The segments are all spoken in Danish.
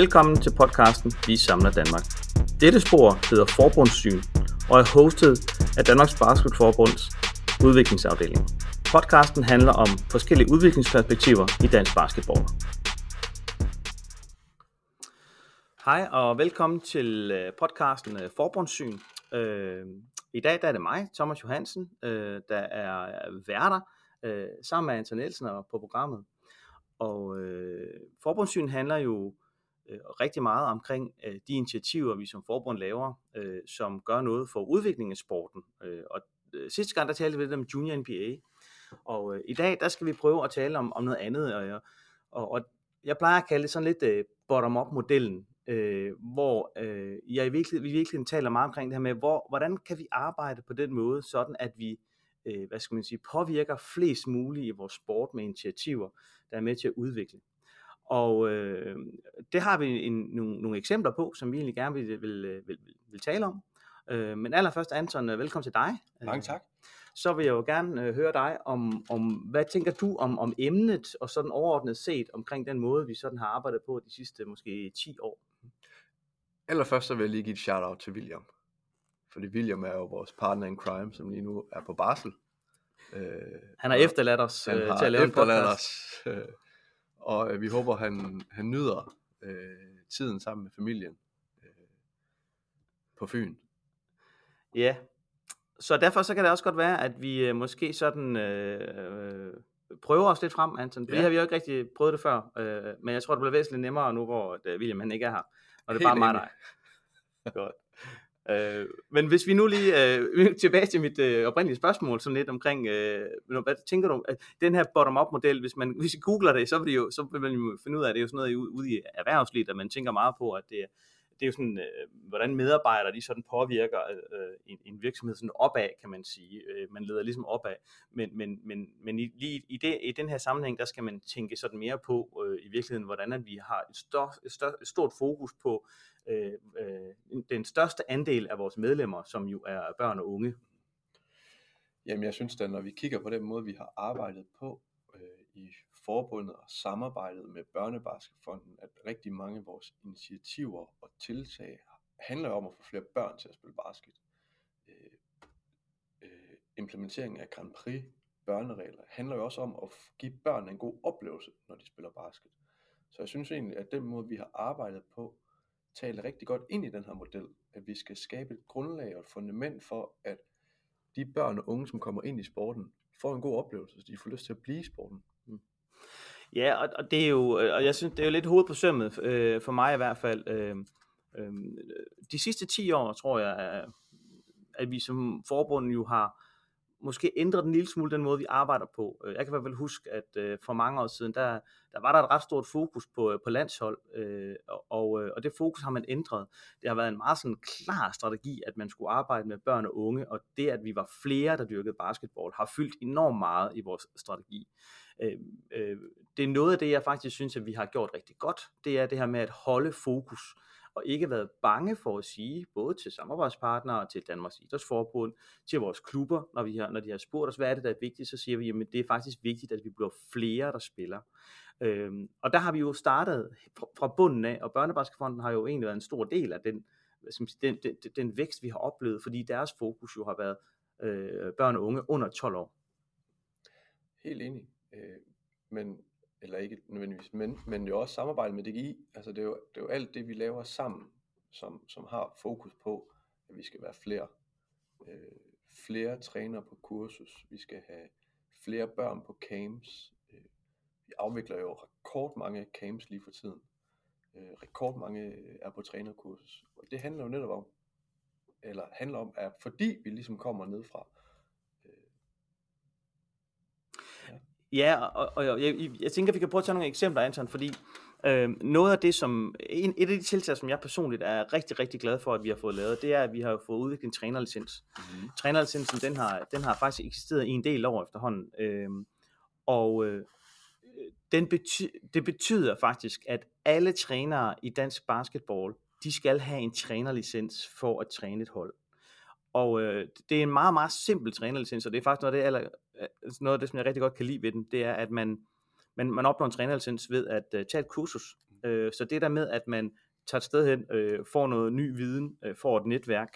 Velkommen til podcasten Vi samler Danmark. Dette spor hedder Forbundssyn og er hostet af Danmarks Basketforbunds udviklingsafdeling. Podcasten handler om forskellige udviklingsperspektiver i dansk basketball. Hej og velkommen til øh, podcasten øh, Forbundssyn. Øh, I dag der er det mig, Thomas Johansen, der er værter sammen med Anton Nielsen på programmet. Og øh, forbundssyn handler jo øh, rigtig meget omkring øh, de initiativer, vi som forbund laver, øh, som gør noget for udviklingen af sporten. Øh, og øh, sidste gang, der talte vi lidt om Junior NBA, og øh, i dag, der skal vi prøve at tale om, om noget andet, og, øh, og, og jeg plejer at kalde det sådan lidt øh, bottom-up-modellen, øh, hvor øh, jeg virkelig, vi virkelig taler meget omkring det her med, hvor, hvordan kan vi arbejde på den måde, sådan at vi øh, hvad skal man sige, påvirker flest mulige i vores sport med initiativer, der er med til at udvikle. Og øh, det har vi en, nogle, nogle eksempler på, som vi egentlig gerne vil, vil, vil, vil, tale om. Øh, men allerførst, Anton, øh, velkommen til dig. Mange tak. Så vil jeg jo gerne øh, høre dig om, om, hvad tænker du om, om emnet, og sådan overordnet set omkring den måde, vi sådan har arbejdet på de sidste måske 10 år? Allerførst så vil jeg lige give et shout-out til William. Fordi William er jo vores partner in crime, som lige nu er på barsel. Øh, han har efterladt os han øh, til at lave en podcast. Os, øh, og øh, vi håber, han, han nyder øh, tiden sammen med familien øh, på Fyn. Ja, så derfor så kan det også godt være, at vi øh, måske sådan øh, øh prøver os lidt frem, Anton. Vi ja. har vi jo ikke rigtig prøvet det før, øh, men jeg tror, det bliver væsentligt nemmere nu, hvor øh, William han ikke er her, og det er bare mig og dig. Godt. Øh, men hvis vi nu lige øh, tilbage til mit øh, oprindelige spørgsmål, sådan lidt omkring, øh, hvad tænker du, at øh, den her bottom-up model, hvis man hvis I googler det, så vil, det jo, så vil man jo finde ud af, at det er jo sådan noget ude i erhvervslivet, at man tænker meget på, at det, det er jo sådan, øh, hvordan medarbejdere de sådan påvirker øh, en, en virksomhed sådan opad, kan man sige. Øh, man leder ligesom opad. Men, men, men, men i, lige i, det, i den her sammenhæng, der skal man tænke sådan mere på øh, i virkeligheden, hvordan at vi har et, stort, et, et stort fokus på øh, øh, den største andel af vores medlemmer, som jo er børn og unge. Jamen jeg synes da, når vi kigger på den måde, vi har arbejdet på øh, i forbundet og samarbejdet med Børnebasketfonden, at rigtig mange af vores initiativer og tiltag handler om at få flere børn til at spille basket. Øh, øh, implementeringen af Grand Prix børneregler handler jo også om at give børn en god oplevelse, når de spiller basket. Så jeg synes egentlig, at den måde, vi har arbejdet på, taler rigtig godt ind i den her model, at vi skal skabe et grundlag og et fundament for, at de børn og unge, som kommer ind i sporten, får en god oplevelse, så de får lyst til at blive i sporten. Mm. Ja, og, og det er jo, øh, og jeg synes, det er jo lidt hoved på sømmet, øh, for mig i hvert fald. Øh, øh, de sidste 10 år, tror jeg, at, at vi som forbund jo har måske ændre en lille smule den måde, vi arbejder på. Øh, jeg kan i hvert fald huske, at øh, for mange år siden, der, der var der et ret stort fokus på, øh, på landshold, øh, og, øh, og det fokus har man ændret. Det har været en meget sådan klar strategi, at man skulle arbejde med børn og unge, og det, at vi var flere, der dyrkede basketball, har fyldt enormt meget i vores strategi. Det er noget af det, jeg faktisk synes, at vi har gjort rigtig godt. Det er det her med at holde fokus og ikke været bange for at sige, både til samarbejdspartnere, til Danmarks Idrætsforbund, til vores klubber, når, vi har, når de har spurgt os, hvad er det, der er vigtigt, så siger vi, at det er faktisk vigtigt, at vi bliver flere, der spiller. Øhm, og der har vi jo startet fra bunden af, og Børnebasketfonden har jo egentlig været en stor del af den, som, den, den, den vækst, vi har oplevet, fordi deres fokus jo har været øh, børn og unge under 12 år. Helt enig. Øh, men eller ikke nødvendigvis, men, men jo også samarbejde med DGI. Altså det er, jo, det er jo alt det, vi laver sammen, som, som har fokus på, at vi skal være flere. Øh, flere trænere på kursus. Vi skal have flere børn på camps. Øh, vi afvikler jo rekordmange camps lige for tiden. Øh, rekordmange er på trænerkursus. Og det handler jo netop om, eller handler om, at fordi vi ligesom kommer ned fra, Ja, og, og jeg, jeg, jeg tænker, at vi kan prøve at tage nogle eksempler, Anton, fordi øh, noget af det, som, en, et af de tiltag, som jeg personligt er rigtig, rigtig glad for, at vi har fået lavet, det er, at vi har fået udviklet en trænerlicens. Mm-hmm. Trænerlicensen, den har, den har faktisk eksisteret i en del år efterhånden, øh, og øh, den bety, det betyder faktisk, at alle trænere i dansk basketball, de skal have en trænerlicens for at træne et hold. Og øh, det er en meget, meget simpel trænerlicens, og det er faktisk noget af det, aller, noget af det, som jeg rigtig godt kan lide ved den, det er, at man, man, man opnår en trænerlicens ved at uh, tage et kursus. Øh, så det der med, at man tager et sted hen, øh, får noget ny viden, øh, får et netværk,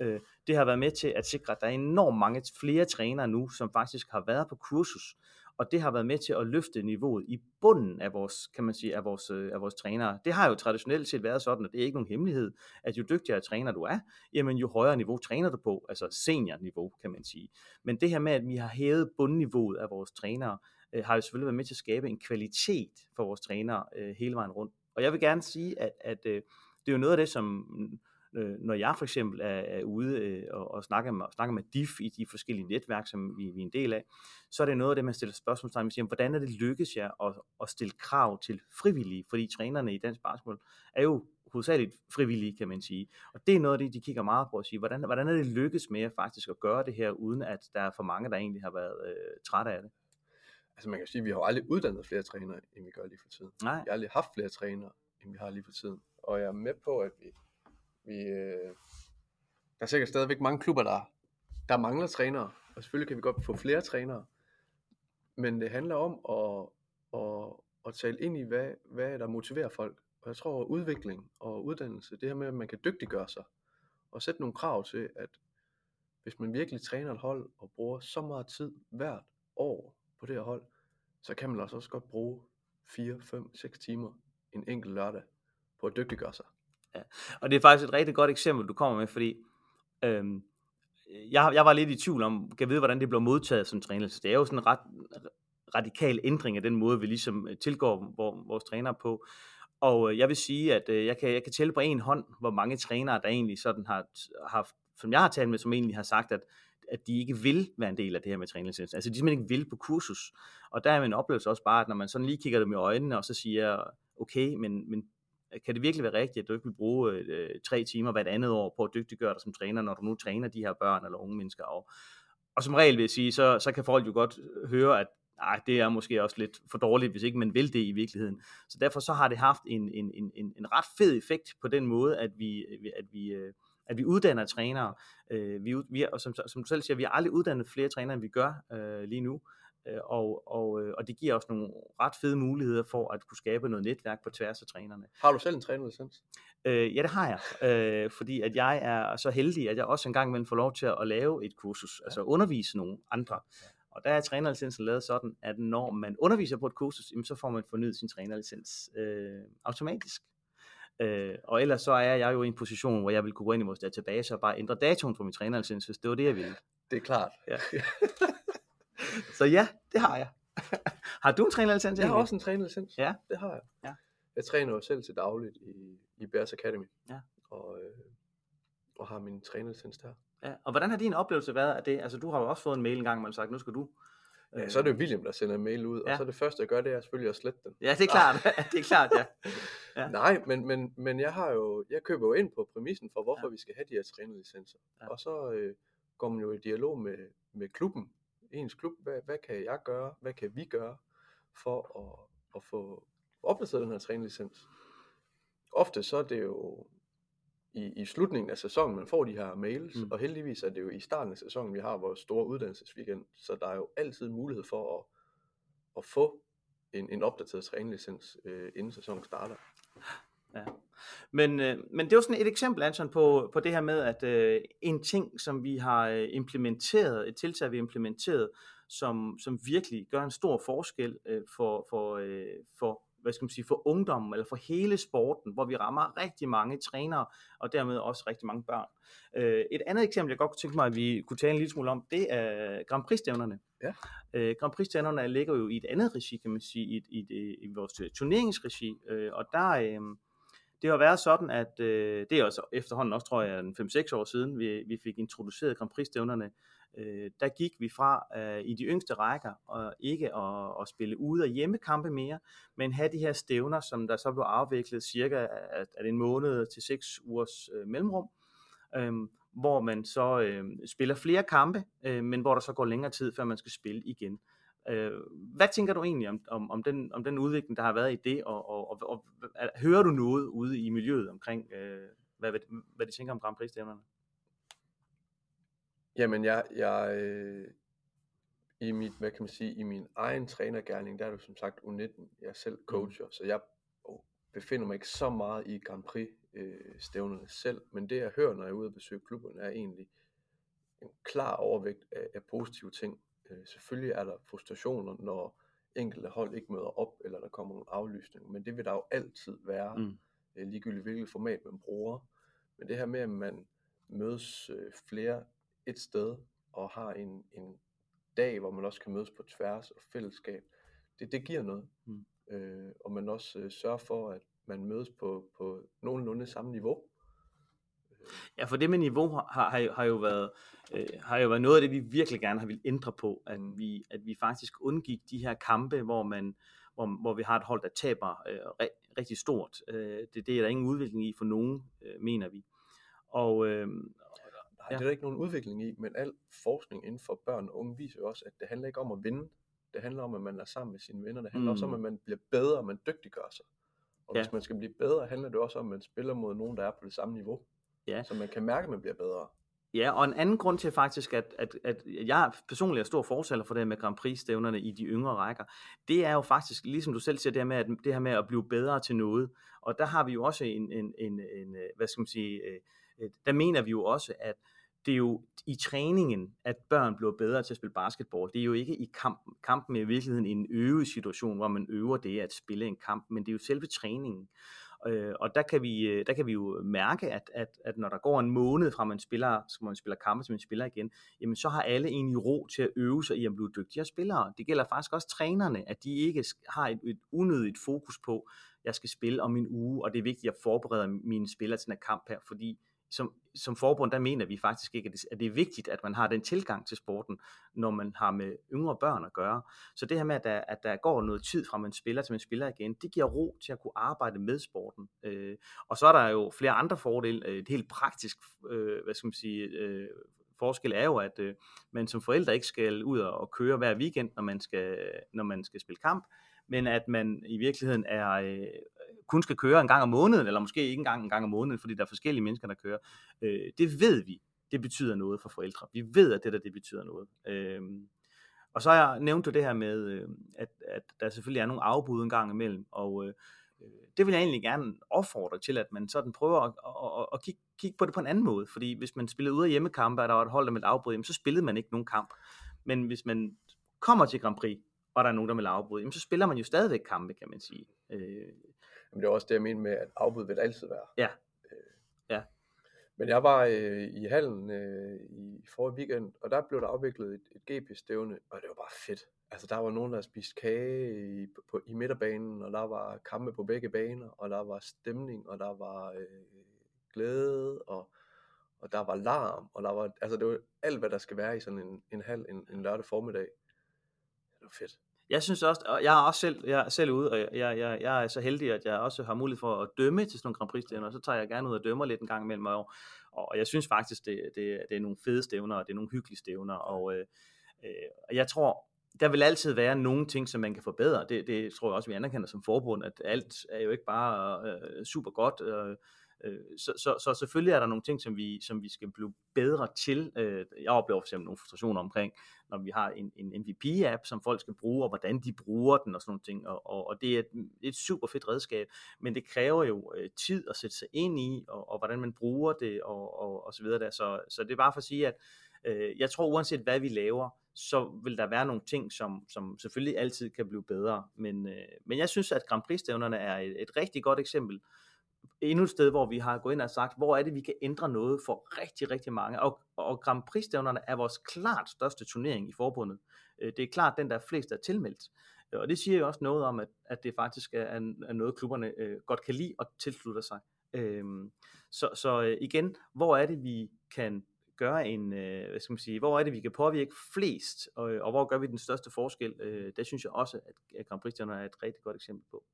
øh, det har været med til at sikre, at der er enormt mange flere trænere nu, som faktisk har været på kursus, og det har været med til at løfte niveauet i bunden af vores, kan man sige, af vores, øh, af vores trænere. Det har jo traditionelt set været sådan, og det er ikke nogen hemmelighed, at jo dygtigere træner du er, jamen jo højere niveau træner du på, altså seniorniveau, kan man sige. Men det her med, at vi har hævet bundniveauet af vores trænere, øh, har jo selvfølgelig været med til at skabe en kvalitet for vores trænere øh, hele vejen rundt. Og jeg vil gerne sige, at, at øh, det er jo noget af det, som øh, når jeg for eksempel er, er ude øh, og, og snakker, med, snakker med DIF i de forskellige netværk, som vi, vi er en del af, så er det noget af det, man stiller spørgsmålstegn med, siger, hvordan er det lykkes jer at, at stille krav til frivillige, fordi trænerne i dansk basketball er jo hovedsageligt frivillige, kan man sige. Og det er noget af det, de kigger meget på at sige, hvordan, hvordan er det lykkes med faktisk at gøre det her, uden at der er for mange, der egentlig har været øh, trætte af det? Altså man kan sige, at vi har aldrig uddannet flere trænere, end vi gør lige for tiden. Nej. Vi har aldrig haft flere trænere, end vi har lige for tiden. Og jeg er med på, at vi, vi øh, der er sikkert stadigvæk mange klubber, der, der mangler trænere. Og selvfølgelig kan vi godt få flere trænere. Men det handler om at, at, at tale ind i, hvad, hvad der motiverer folk. Og jeg tror, at udvikling og uddannelse, det her med, at man kan dygtiggøre sig, og sætte nogle krav til, at hvis man virkelig træner et hold, og bruger så meget tid hvert år på det her hold, så kan man altså også godt bruge 4, 5, 6 timer en enkelt lørdag på at dygtiggøre sig. Ja. Og det er faktisk et rigtig godt eksempel, du kommer med, fordi øhm, jeg, jeg var lidt i tvivl om, kan jeg vide, hvordan det blev modtaget som træner. Så det er jo sådan en ret radikal ændring af den måde, vi ligesom øh, tilgår vores trænere på. Og øh, jeg vil sige, at øh, jeg kan, jeg kan tælle på en hånd, hvor mange trænere, der egentlig sådan har haft, som jeg har talt med, som egentlig har sagt, at at de ikke vil være en del af det her med træningslicens. Altså de simpelthen ikke vil på kursus. Og der er min oplevelse også bare, at når man sådan lige kigger dem i øjnene, og så siger, okay, men, men kan det virkelig være rigtigt, at du ikke vil bruge øh, øh, tre timer hvert andet år på at dygtiggøre dig som træner, når du nu træner de her børn eller unge mennesker? Og, og som regel vil jeg sige, så, så kan folk jo godt øh, høre, at nej, det er måske også lidt for dårligt, hvis ikke man vil det i virkeligheden. Så derfor så har det haft en, en, en, en ret fed effekt på den måde, at vi, øh, at vi, at vi uddanner trænere. Vi, vi, og som, som du selv siger, vi har aldrig uddannet flere trænere, end vi gør øh, lige nu. Øh, og, og, øh, og det giver os nogle ret fede muligheder for at kunne skabe noget netværk på tværs af trænerne. Har du selv en trænerlicens? Øh, ja, det har jeg. Øh, fordi at jeg er så heldig, at jeg også engang imellem får lov til at lave et kursus, ja. altså undervise nogle andre. Og der er trænerlicensen lavet sådan, at når man underviser på et kursus, så får man fornyet sin trænerlicens øh, automatisk. Øh, og ellers så er jeg jo i en position, hvor jeg vil kunne gå ind i vores database og bare ændre datoen på min trænerlicens, hvis det var det, jeg ville. Det er klart. Ja. så ja, det har jeg. har du en trænerlicens? Jeg har også en trænerlicens. Ja. Det har jeg. Ja. Jeg træner jo selv til dagligt i, i Bears Academy. Ja. Og, øh, og har min trænerlicens der. Ja. Og hvordan har din oplevelse været af det? Altså du har jo også fået en mail engang, man har sagt, nu skal du Ja, så er det jo William, der sender en mail ud, ja. og så er det første, jeg gør, det er selvfølgelig at slette den. Ja, det er klart. det er klart, ja. ja. Nej, men, men, men jeg har jo, jeg køber jo ind på præmissen for, hvorfor ja. vi skal have de her trænerlicenser. Ja. Og så øh, går man jo i dialog med, med klubben, ens klub, hvad, hvad kan jeg gøre, hvad kan vi gøre for at, at få opdateret den her trænerlicens. Ofte så er det jo i, i slutningen af sæsonen, man får de her mails, mm. og heldigvis er det jo i starten af sæsonen, vi har vores store uddannelsesweekend, så der er jo altid mulighed for at, at få en, en opdateret træningslicens, øh, inden sæsonen starter. Ja. Men, øh, men det er jo sådan et eksempel, Anton, på, på det her med, at øh, en ting, som vi har øh, implementeret, et tiltag, vi har implementeret, som, som virkelig gør en stor forskel øh, for, for, øh, for hvad skal man sige, for ungdommen, eller for hele sporten, hvor vi rammer rigtig mange trænere, og dermed også rigtig mange børn. Øh, et andet eksempel, jeg godt kunne tænke mig, at vi kunne tale en lille smule om, det er Grand Prix-stævnerne. Ja. Øh, Grand Prix-stævnerne ligger jo i et andet regi, kan man sige, i, i, i, i vores turneringsregi, øh, og der, øh, det har været sådan, at øh, det er også efterhånden også, tror jeg, 5-6 år siden, vi, vi fik introduceret Grand Prix-stævnerne øh, der gik vi fra øh, i de yngste rækker og ikke at, at spille ude og hjemmekampe mere, men have de her stævner, som der så blev afviklet cirka at, at en måned til 6 ugers øh, mellemrum, øh, hvor man så øh, spiller flere kampe, øh, men hvor der så går længere tid, før man skal spille igen. Øh, hvad tænker du egentlig om, om, om, den, om den udvikling, der har været i det, og, og, og, og hører du noget ude i miljøet omkring, øh, hvad, hvad, hvad de tænker om Grand Prix-stævnerne? Jamen, jeg, jeg øh, i mit, hvad kan man sige, i min egen trænergærning, der er det som sagt U19, jeg er selv coacher, mm. så jeg befinder mig ikke så meget i Grand Prix øh, selv, men det jeg hører, når jeg er ude og besøge klubberne, er egentlig en klar overvægt af, af positive ting. Øh, selvfølgelig er der frustrationer, når enkelte hold ikke møder op, eller der kommer nogle aflysninger, men det vil der jo altid være, mm. øh, ligegyldigt hvilket format man bruger. Men det her med, at man mødes øh, flere et sted, og har en, en dag, hvor man også kan mødes på tværs og fællesskab, det, det giver noget. Mm. Øh, og man også øh, sørger for, at man mødes på, på nogenlunde samme niveau. Ja, for det med niveau har, har, har, jo været, øh, har jo været noget af det, vi virkelig gerne har vil ændre på, at mm. vi, at vi faktisk undgik de her kampe, hvor man hvor, hvor vi har et hold, der taber øh, rigtig stort. Øh, det, det er der ingen udvikling i for nogen, øh, mener vi. Og, øh, Nej, ja. det er der ikke nogen udvikling i, men al forskning inden for børn og unge viser jo også, at det handler ikke om at vinde. Det handler om, at man er sammen med sine venner. Det handler mm. også om, at man bliver bedre, og man dygtiggør sig. Og ja. hvis man skal blive bedre, handler det også om, at man spiller mod nogen, der er på det samme niveau. Ja. Så man kan mærke, at man bliver bedre. Ja, og en anden grund til faktisk, at, at, at jeg personligt er stor fortaler for det med Grand Prix-stævnerne i de yngre rækker, det er jo faktisk, ligesom du selv siger, det her med at, det her med at blive bedre til noget. Og der har vi jo også en, en, en, en hvad skal man sige, øh, der mener vi jo også, at det er jo i træningen, at børn bliver bedre til at spille basketball. Det er jo ikke i kampen. Kampen er i virkeligheden en øvesituation, hvor man øver det at spille en kamp, men det er jo selve træningen. Øh, og der kan, vi, øh, der kan vi jo mærke, at, at, at når der går en måned fra man spiller, så man spiller kampe, til man spiller igen, jamen så har alle egentlig ro til at øve sig i at blive dygtigere spillere. Det gælder faktisk også trænerne, at de ikke har et, et unødigt fokus på, jeg skal spille om en uge, og det er vigtigt, at jeg forbereder mine spillere til en kamp her, fordi som, som forbund, der mener vi faktisk ikke, at det, at det er vigtigt, at man har den tilgang til sporten, når man har med yngre børn at gøre. Så det her med, at der, at der går noget tid fra man spiller til man spiller igen, det giver ro til at kunne arbejde med sporten. Øh, og så er der jo flere andre fordele. Øh, et helt praktisk, øh, hvad skal man sige, øh, forskel er jo, at øh, man som forældre ikke skal ud og køre hver weekend, når man skal, når man skal spille kamp, men at man i virkeligheden er, øh, kun skal køre en gang om måneden, eller måske ikke engang en gang om måneden, fordi der er forskellige mennesker, der kører. Øh, det ved vi, det betyder noget for forældre. Vi ved, at det der, det betyder noget. Øh, og så har jeg nævnt det her med, øh, at, at der selvfølgelig er nogle afbud en gang imellem, og øh, det vil jeg egentlig gerne opfordre til, at man sådan prøver at, at, at, at kigge, kigge på det på en anden måde, fordi hvis man spillede ude af hjemmekampe, og der var et hold, der med afbrud, så spillede man ikke nogen kamp. Men hvis man kommer til Grand Prix, og der er nogen, der vil afbryde, jamen, så spiller man jo stadigvæk kampe, kan man sige. Øh, men det er også det, jeg mener med, at afbud vil altid være. Ja. Øh, ja. Men jeg var øh, i hallen øh, i forrige weekend, og der blev der afviklet et, et GP-stævne, og det var bare fedt. Altså der var nogen, der spiste kage i, på, i midterbanen, og der var kampe på begge baner, og der var stemning, og der var øh, glæde, og, og der var larm, og der var, altså det var alt, hvad der skal være i sådan en, en halv en, en lørdag formiddag. Det var fedt jeg synes også, og jeg er også selv, jeg er selv ude, og jeg, jeg, jeg er så heldig, at jeg også har mulighed for at dømme til sådan nogle Grand Prix stævner, og så tager jeg gerne ud og dømmer lidt en gang imellem, og, og jeg synes faktisk, det, det, det er nogle fede stævner, og det er nogle hyggelige stævner, og øh, øh, jeg tror, der vil altid være nogle ting, som man kan forbedre. Det, det tror jeg også, vi anerkender som forbund, at alt er jo ikke bare øh, super godt. Øh, Øh, så, så, så selvfølgelig er der nogle ting, som vi, som vi skal blive bedre til. Øh, jeg oplever for eksempel nogle frustrationer omkring, når vi har en, en MVP-app, som folk skal bruge, og hvordan de bruger den og sådan nogle ting. Og, og, og det er et, et super fedt redskab, men det kræver jo øh, tid at sætte sig ind i, og, og hvordan man bruger det, og, og, og så videre der. Så, så det er bare for at sige, at øh, jeg tror uanset hvad vi laver, så vil der være nogle ting, som, som selvfølgelig altid kan blive bedre. Men, øh, men jeg synes, at Grand Prix-stævnerne er et, et rigtig godt eksempel endnu et sted, hvor vi har gået ind og sagt, hvor er det, vi kan ændre noget for rigtig, rigtig mange. Og, og Grand Prix-stævnerne er vores klart største turnering i forbundet. Øh, det er klart den, der er flest, der er tilmeldt. Øh, og det siger jo også noget om, at, at det faktisk er, er noget, klubberne øh, godt kan lide og tilslutter sig. Øhm, så, så øh, igen, hvor er det, vi kan gøre en, øh, hvad skal man sige, hvor er det, vi kan påvirke flest, og, og hvor gør vi den største forskel? Øh, det synes jeg også, at Grand Prix er et rigtig godt eksempel på.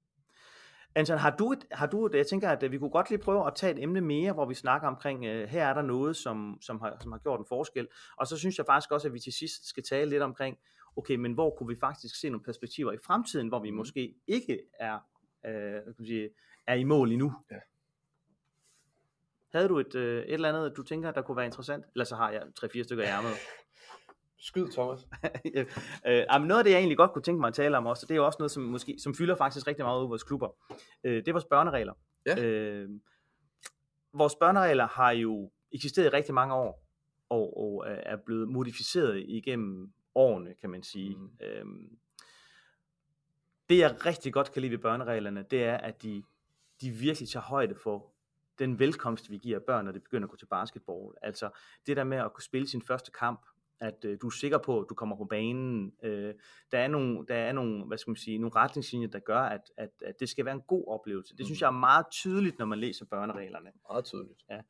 Anton, har du, et, har du et, jeg tænker, at vi kunne godt lige prøve at tage et emne mere, hvor vi snakker omkring, uh, her er der noget, som, som, har, som har gjort en forskel. Og så synes jeg faktisk også, at vi til sidst skal tale lidt omkring, okay, men hvor kunne vi faktisk se nogle perspektiver i fremtiden, hvor vi mm. måske ikke er, uh, kan sige, er i mål endnu. Ja. Havde du et, uh, et eller andet, du tænker, der kunne være interessant? Eller så har jeg tre-fire stykker i ærmet. Skyd, Thomas. øh, men noget af det, jeg egentlig godt kunne tænke mig at tale om også, det er jo også noget, som, måske, som fylder faktisk rigtig meget ud i vores klubber. Øh, det er vores børneregler. Ja. Øh, vores børneregler har jo eksisteret i rigtig mange år, og, og er blevet modificeret igennem årene, kan man sige. Mm. Øhm, det jeg rigtig godt kan lide ved børnereglerne, det er, at de, de virkelig tager højde for den velkomst, vi giver børn, når de begynder at gå til basketball. Altså det der med at kunne spille sin første kamp, at øh, du er sikker på, at du kommer på banen. Øh, der, er nogle, der er nogle, hvad skal man sige, nogle retningslinjer, der gør, at, at, at det skal være en god oplevelse. Det synes mm. jeg er meget tydeligt, når man læser børnereglerne. Meget tydeligt. Ja.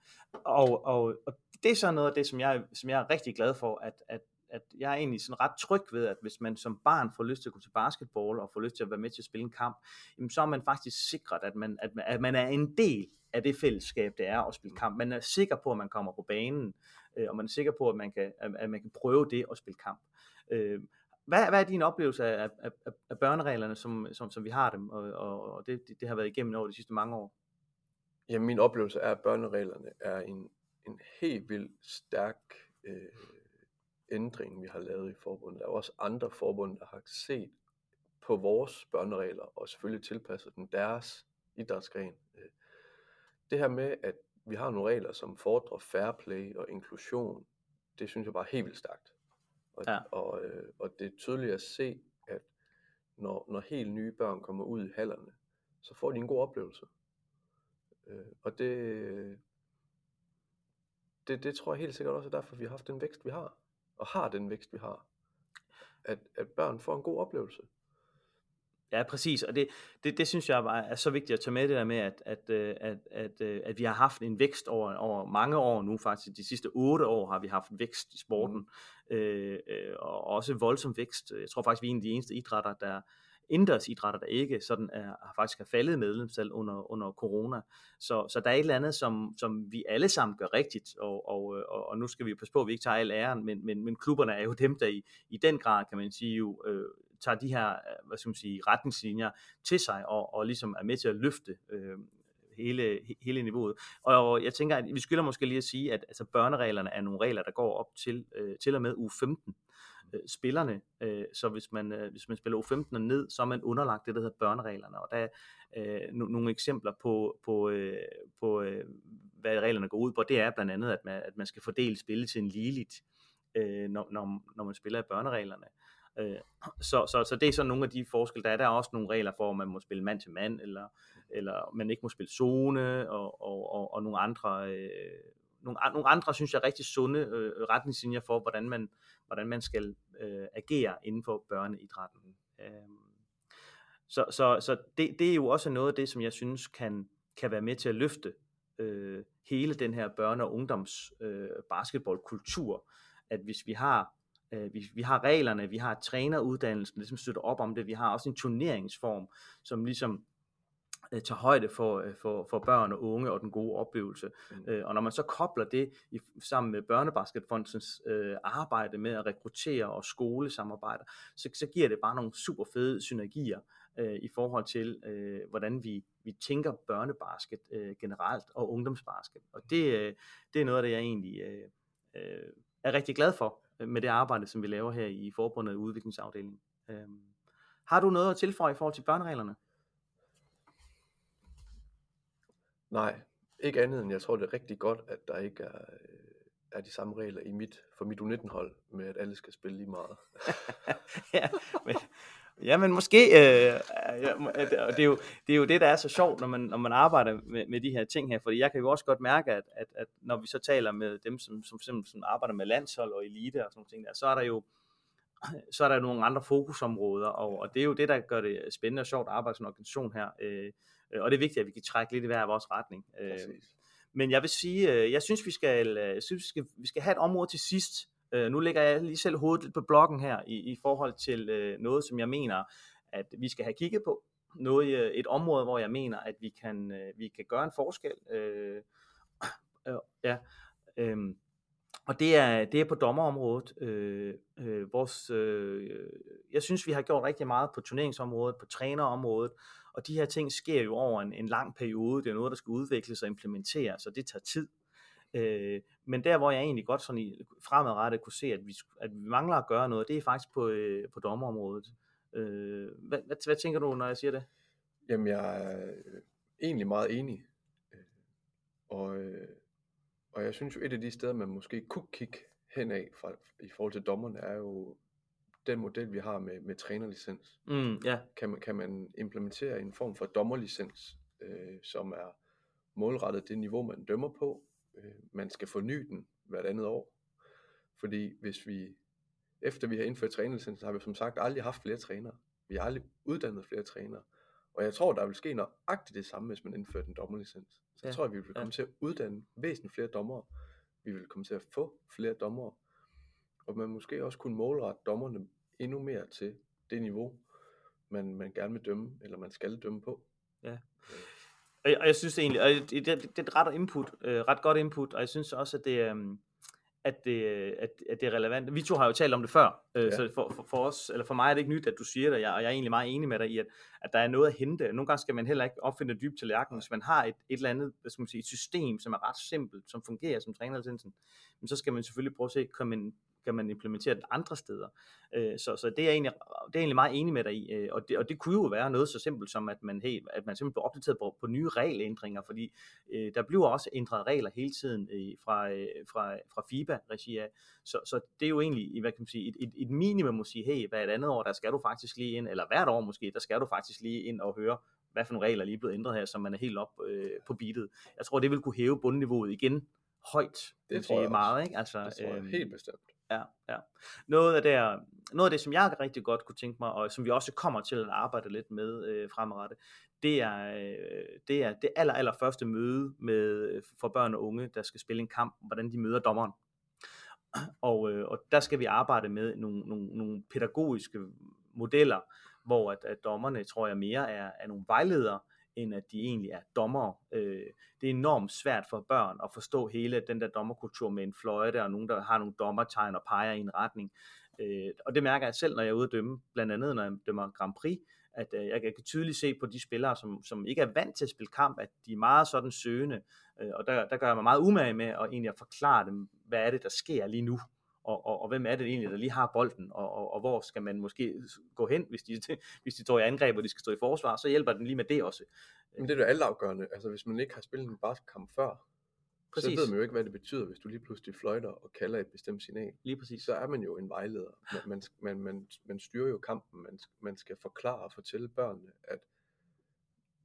Og, og, og det er så noget af det, som jeg, som jeg er rigtig glad for, at, at, at jeg er egentlig sådan ret tryg ved, at hvis man som barn får lyst til at gå til basketball, og får lyst til at være med til at spille en kamp, jamen så er man faktisk sikret, at man, at, at man er en del af det fællesskab, det er at spille kamp. Man er sikker på, at man kommer på banen, øh, og man er sikker på, at man kan, at man kan prøve det og spille kamp. Øh, hvad, hvad er din oplevelse af, af, af, af børnereglerne, som, som, som vi har dem, og, og, og det, det, det har været igennem over de sidste mange år? Ja, min oplevelse er, at børnereglerne er en, en helt vildt stærk øh, ændring, vi har lavet i forbundet. Der er også andre forbund, der har set på vores børneregler, og selvfølgelig tilpasset den deres idrætsgren. Øh, det her med, at vi har nogle regler, som fordrer fair play og inklusion, det synes jeg bare er helt vildt stærkt. Og, ja. og, øh, og det er tydeligt at se, at når, når helt nye børn kommer ud i hallerne, så får de en god oplevelse. Øh, og det, det, det tror jeg helt sikkert også er derfor, vi har haft den vækst, vi har. Og har den vækst, vi har. At, at børn får en god oplevelse. Ja, præcis, og det, det, det synes jeg er så vigtigt at tage med det der med, at, at, øh, at, at, øh, at vi har haft en vækst over, over mange år nu, faktisk de sidste otte år har vi haft vækst i sporten, mm. øh, og også voldsom vækst. Jeg tror faktisk, vi er en af de eneste idrætter, der indendørs idrætter, der ikke sådan er, har faktisk har faldet medlemstal under, under corona. Så, så der er et eller andet, som, som vi alle sammen gør rigtigt, og, og, og, og nu skal vi passe på, at vi ikke tager al æren, men, men, men klubberne er jo dem, der i, i den grad, kan man sige, jo, øh, tager de her øh, hvad skal man sige, retningslinjer til sig og, og ligesom er med til at løfte øh, hele, hele niveauet. Og jeg tænker, at vi skylder måske lige at sige, at altså, børnereglerne er nogle regler, der går op til, øh, til og med u 15 øh, spillerne. Øh, så hvis man, øh, hvis man spiller U15 og ned, så er man underlagt det, der hedder børnereglerne. Og der er øh, no, nogle eksempler på, på, øh, på øh, hvad reglerne går ud på. Det er blandt andet, at man, at man skal fordele spilletiden ligeligt, øh, når, når, når man spiller i børnereglerne. Øh, så, så, så det er sådan nogle af de forskelle, der er. Der er også nogle regler for, at man må spille mand til mand, eller, eller man ikke må spille zone, og, og, og, og nogle andre, øh, nogle, nogle andre, synes jeg, rigtig sunde øh, retningslinjer for, hvordan man, hvordan man skal øh, agere inden for børneidrætten. Øh, så så, så det, det er jo også noget af det, som jeg synes kan, kan være med til at løfte øh, hele den her børne- og ungdoms øh, basketballkultur, at hvis vi har Øh, vi, vi har reglerne, vi har træneruddannelsen, der ligesom støtter op om det, vi har også en turneringsform, som ligesom øh, tager højde for, øh, for, for børn og unge og den gode oplevelse. Mm. Øh, og når man så kobler det i, sammen med Børnebasketfondens øh, arbejde med at rekruttere og skolesamarbejder, så, så giver det bare nogle super fede synergier øh, i forhold til, øh, hvordan vi, vi tænker børnebasket øh, generelt og ungdomsbasket. Og det, øh, det er noget af det, jeg egentlig øh, øh, er rigtig glad for, med det arbejde, som vi laver her i forbundet udviklingsafdelingen. Øhm, har du noget at tilføje i forhold til børnereglerne? Nej, ikke andet end jeg tror, det er rigtig godt, at der ikke er, øh, er de samme regler i mit, for mit U19-hold, med at alle skal spille lige meget. ja, men, Ja, men måske, øh, ja, det, er jo, det er jo det, der er så sjovt, når man, når man arbejder med, med de her ting her, fordi jeg kan jo også godt mærke, at, at, at når vi så taler med dem, som, som, som, som arbejder med landshold og elite og sådan noget, der, så er der jo så er der nogle andre fokusområder, og, og det er jo det, der gør det spændende og sjovt at arbejde som organisation her, øh, og det er vigtigt, at vi kan trække lidt i hver vores retning. Øh, men jeg vil sige, øh, jeg synes, vi skal, øh, jeg synes, vi skal, vi skal have et område til sidst, Øh, nu lægger jeg lige selv hovedet lidt på blokken her i, i forhold til øh, noget, som jeg mener, at vi skal have kigget på. Noget, øh, et område, hvor jeg mener, at vi kan, øh, vi kan gøre en forskel. Øh, øh, ja, øh, og det er, det er på dommerområdet. Øh, øh, vores, øh, jeg synes, vi har gjort rigtig meget på turneringsområdet, på trænerområdet, og de her ting sker jo over en, en lang periode. Det er noget, der skal udvikles og implementeres, så det tager tid. Øh, men der, hvor jeg egentlig godt sådan i, fremadrettet kunne se, at vi, at vi mangler at gøre noget, det er faktisk på, øh, på dommerområdet. Øh, hvad, hvad, hvad tænker du, når jeg siger det? Jamen, jeg er øh, egentlig meget enig. Øh, Og, øh, og jeg synes jo, et af de steder, man måske kunne kigge henad fra, i forhold til dommerne, er jo den model, vi har med, med trænerlicens. Mm, ja, Kan man, kan man implementere en form for dommerlicens, øh, som er målrettet det niveau, man dømmer på. Øh, man skal forny den hvert andet år. Fordi hvis vi, efter vi har indført trænerlicensen, har vi som sagt aldrig haft flere trænere. Vi har aldrig uddannet flere trænere. Og jeg tror, der vil ske nøjagtigt det samme, hvis man indfører en dommerlicens. Så jeg Ja, tror, at vi vil ja. komme til at uddanne væsentligt flere dommere. Vi vil komme til at få flere dommere. Og man måske også kunne målrette dommerne endnu mere til det niveau, man, man gerne vil dømme, eller man skal dømme på. Og jeg, og jeg synes egentlig, og det, det, det er et ret input, øh, ret godt input, og jeg synes også, at det, øh, at det, at, at det er relevant. Vi to har jo talt om det før, øh, Ja. så for, for, for os, eller for mig er det ikke nyt, at du siger det, og jeg, og jeg er egentlig meget enig med dig i, at, at der er noget at hente. Nogle gange skal man heller ikke opfinde dybt til lærken. Hvis man har et, et eller andet, hvad skal man sige, et system, som er ret simpelt, som fungerer som trænerlicensen, men så skal man selvfølgelig prøve at se, kan man, kan man implementere det andre steder. Øh, så, så det er jeg egentlig, det er egentlig meget enig med dig i, øh, og, det, og det kunne jo være noget så simpelt som, at man, hey, at man simpelthen bliver opdateret på, på nye regelændringer, fordi øh, der bliver også ændret regler hele tiden øh, fra, øh, fra, fra FIBA-regi af, så, så det er jo egentlig, hvad kan man sige, et, et, et minimum at sige, hey, hvad et andet år, der skal du faktisk lige ind, eller hvert år måske, der skal du faktisk lige ind og høre, hvad for nogle regler er lige blevet ændret her, så man er helt op øh, på beatet. Jeg tror, det vil kunne hæve bundniveauet igen højt. man tror jeg sige, meget, ikke? Altså, Det tror jeg øhm, helt bestemt. Ja, ja. Noget af, det, noget af det, som jeg rigtig godt kunne tænke mig, og som vi også kommer til at arbejde lidt med øh, fremadrettet, det er, øh, det er det aller, aller første møde med, øh, for børn og unge, der skal spille en kamp, hvordan de møder dommeren. Og, øh, og der skal vi arbejde med nogle, nogle, nogle pædagogiske modeller, hvor at, at dommerne, tror jeg, mere er, er nogle vejledere, end at de egentlig er dommere. Øh, det er enormt svært for børn at forstå hele den der dommerkultur med en fløjte, og nogen, der har nogle dommertegn og peger i en retning. Øh, og det mærker jeg selv, når jeg er ude at dømme, blandt andet når jeg dømmer Grand Prix, at øh, jeg kan tydeligt se på de spillere, som, som ikke er vant til at spille kamp, at de er meget sådan søgende, øh, og der, der gør jeg mig meget umage med at egentlig at forklare dem, hvad er det, der sker lige nu, og, og, og hvem er det egentlig, der lige har bolden, og, og, og hvor skal man måske gå hen, hvis de, hvis de står i angreb, og de skal stå i forsvar, så hjælper den lige med det også. Men det er jo altafgørende. Altså, hvis man ikke har spillet en basketkamp før, Præcis. så ved man jo ikke, hvad det betyder, hvis du lige pludselig fløjter og kalder et bestemt signal. Lige præcis. Så er man jo en vejleder. Man, man, man, man, man styrer jo kampen. Man, man skal forklare og fortælle børnene, at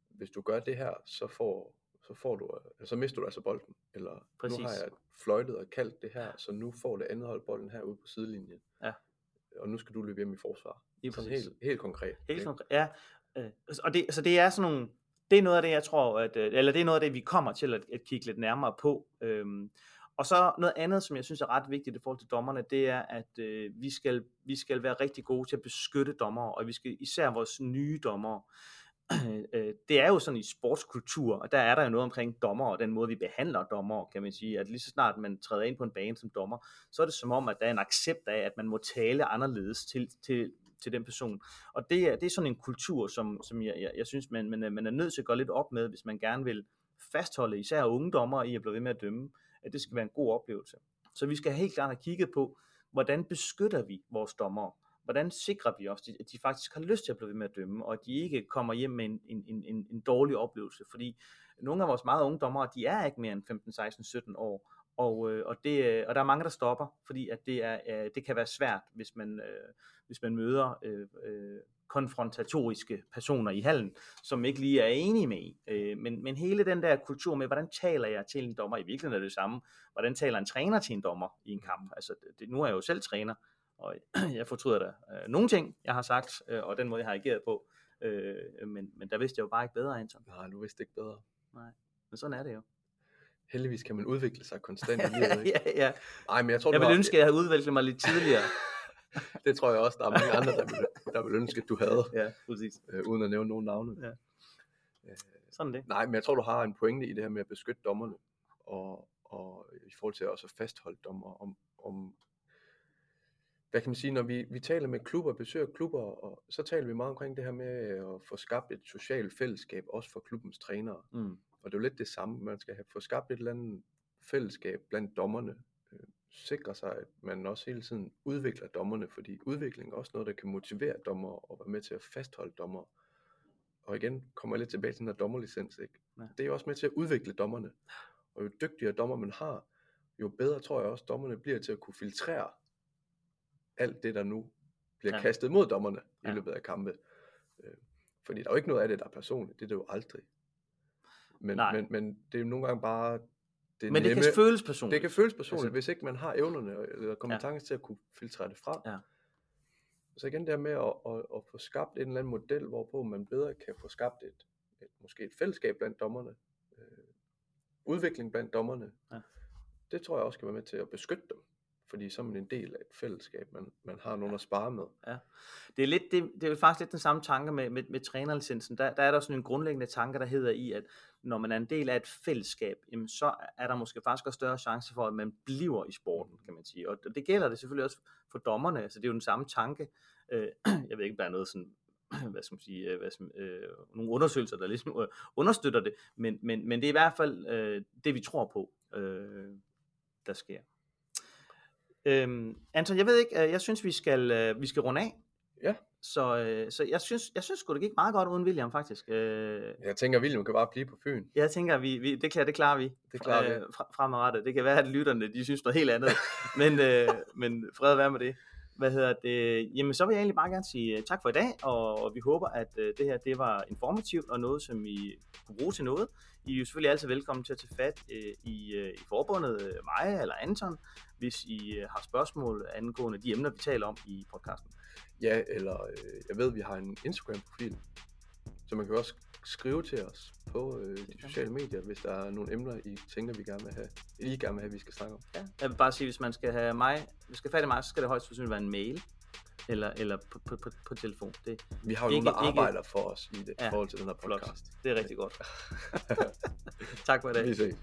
hvis du gør det her, så får, så får du, så mister du altså bolden. Eller Præcis. nu har jeg fløjtet og kaldt det her, så nu får det andet hold bolden her ude på sidelinjen. Ja. Og nu skal du løbe hjem i forsvar. Lige Sådan helt, helt konkret. Helt konkret, ja. Øh, og det, så det er sådan nogle, det er noget af det, jeg tror, at, øh, eller det er noget af det, vi kommer til at, at kigge lidt nærmere på. Øhm, og så noget andet, som jeg synes er ret vigtigt i forhold til dommerne, det er, at øh, vi, skal, vi skal være rigtig gode til at beskytte dommere, og vi skal især vores nye dommere. Øh, det er jo sådan i sportskultur, og der er der jo noget omkring dommer og den måde, vi behandler dommer, kan man sige, at lige så snart man træder ind på en bane som dommer, så er det som om, at der er en accept af, at man må tale anderledes til, til, til den person. Og det er, det er sådan en kultur, som, som jeg, jeg, jeg synes, man, man, man er nødt til at gå lidt op med, hvis man gerne vil fastholde især unge dommer i at blive ved med at dømme, at det skal være en god oplevelse. Så vi skal helt klart have kigget på, hvordan beskytter vi vores dommere? Hvordan sikrer vi os, at de faktisk har lyst til at blive ved med at dømme, og at de ikke kommer hjem med en, en, en, en dårlig oplevelse? Fordi nogle af vores meget unge dommere, de er ikke mere end 15, 16, 17 år, og, øh, og, det, øh, og der er mange, der stopper, fordi at det, er, øh, det kan være svært, hvis man, øh, hvis man møder øh, øh, konfrontatoriske personer i hallen, som ikke lige er enige med en. Øh, men, men hele den der kultur med, hvordan taler jeg til en dommer, i virkeligheden er det samme, hvordan taler en træner til en dommer i en kamp. Altså, det, nu er jeg jo selv træner, og jeg fortryder da øh, nogle ting, jeg har sagt, øh, og den måde, jeg har ageret på. Øh, men, men der vidste jeg jo bare ikke bedre, Anton. Nej, nu vidste det ikke bedre. Men sådan er det jo. Heldigvis kan man udvikle sig konstant i livet, ikke? ja, ja. Nej, men jeg tror, Jeg ville har, ønske, at jeg havde udviklet mig lidt tidligere. det tror jeg også, der er mange andre, der vil, der vil ønske, at du havde, ja, præcis. øh, uden at nævne nogen navne. Ja. Øh, Sådan det. nej, men jeg tror, du har en pointe i det her med at beskytte dommerne, og, og i forhold til også at fastholde dommer om, om hvad kan man sige, når vi, vi taler med klubber, besøger klubber, og så taler vi meget omkring det her med at få skabt et socialt fællesskab, også for klubbens trænere. Mm. Og det er jo lidt det samme, man skal have få skabt et eller andet fællesskab blandt dommerne. Øh, sikre sig, at man også hele tiden udvikler dommerne, fordi udvikling er også noget, der kan motivere dommer og være med til at fastholde dommer. Og igen kommer jeg lidt tilbage til den her dommerlicens. Ikke? Ja. Det er også med til at udvikle dommerne. Og jo dygtigere dommer man har, jo bedre tror jeg også, dommerne bliver til at kunne filtrere alt det, der nu bliver Ja. kastet mod dommerne i Ja. løbet af kampe. Øh, Fordi der er jo ikke noget af det, der er personligt. Det er det jo aldrig. Men, Nej. men, men det er jo nogle gange bare det Men det nemme, kan føles personligt. det kan føles personligt, Altså- hvis ikke man har evnerne eller kompetencer ja. til at kunne filtrere det fra. Ja. Så igen der med at, at, at få skabt en eller anden model, hvorpå man bedre kan få skabt et, et måske et fællesskab blandt dommerne, øh, udvikling blandt dommerne. Ja. Det tror jeg også kan være med til at beskytte dem, fordi så er man en del af et fællesskab, man, man har nogen at spare med. Det er, lidt, det, det er jo faktisk lidt den samme tanke med, med, med trænerlicensen. Der, der er der sådan en grundlæggende tanke, der hedder i, at når man er en del af et fællesskab, jamen så er der måske faktisk også større chance for, at man bliver i sporten, kan man sige. Og det gælder det selvfølgelig også for dommerne. Altså det er jo den samme tanke. Øh, jeg ved ikke, om der er noget sådan, hvad skal man sige, øh, hvad som, øh, nogle undersøgelser, der ligesom øh, understøtter det, men, men, men det er i hvert fald øh, det, vi tror på, øh, der sker. Øhm, Anton, jeg ved ikke, øh, jeg synes, vi skal, øh, vi skal runde af. Ja. Så, øh, så jeg synes, jeg synes sgu, det gik meget godt uden William, faktisk. Øh, Jeg tænker, William kan bare blive på Fyn. jeg tænker, vi, vi, det, klarer, det klarer vi. Det klarer vi. øh, fremadrettet. Det kan være, at lytterne, de synes noget helt andet. men, øh, men fred være med det. Hvad hedder det? Jamen, så vil jeg egentlig bare gerne sige øh, tak for i dag, og, vi håber, at øh, det her det var informativt, og noget, som I kunne bruge til noget. I er jo selvfølgelig altid velkommen til at tage fat øh, i, i forbundet, mig eller Anton, hvis I har spørgsmål angående de emner, vi taler om i podcasten. Ja, eller jeg ved, vi har en Instagram-profil, så man kan også skrive til os på øh, de sociale medier, hvis der er nogle emner, I tænker, vi gerne vil have, I gerne vil have, vi skal snakke om. Ja. Jeg vil bare sige, hvis man skal have mig, hvis man skal fat i mig, så skal det højst sandsynligt være en mail, eller, eller på, på, på, på telefon. Det, Vi har jo Ikke- nogen, der ikke- arbejder for os i det Ja, forhold til den her flot. podcast. det er rigtig godt. tak for i dag. Vi ses.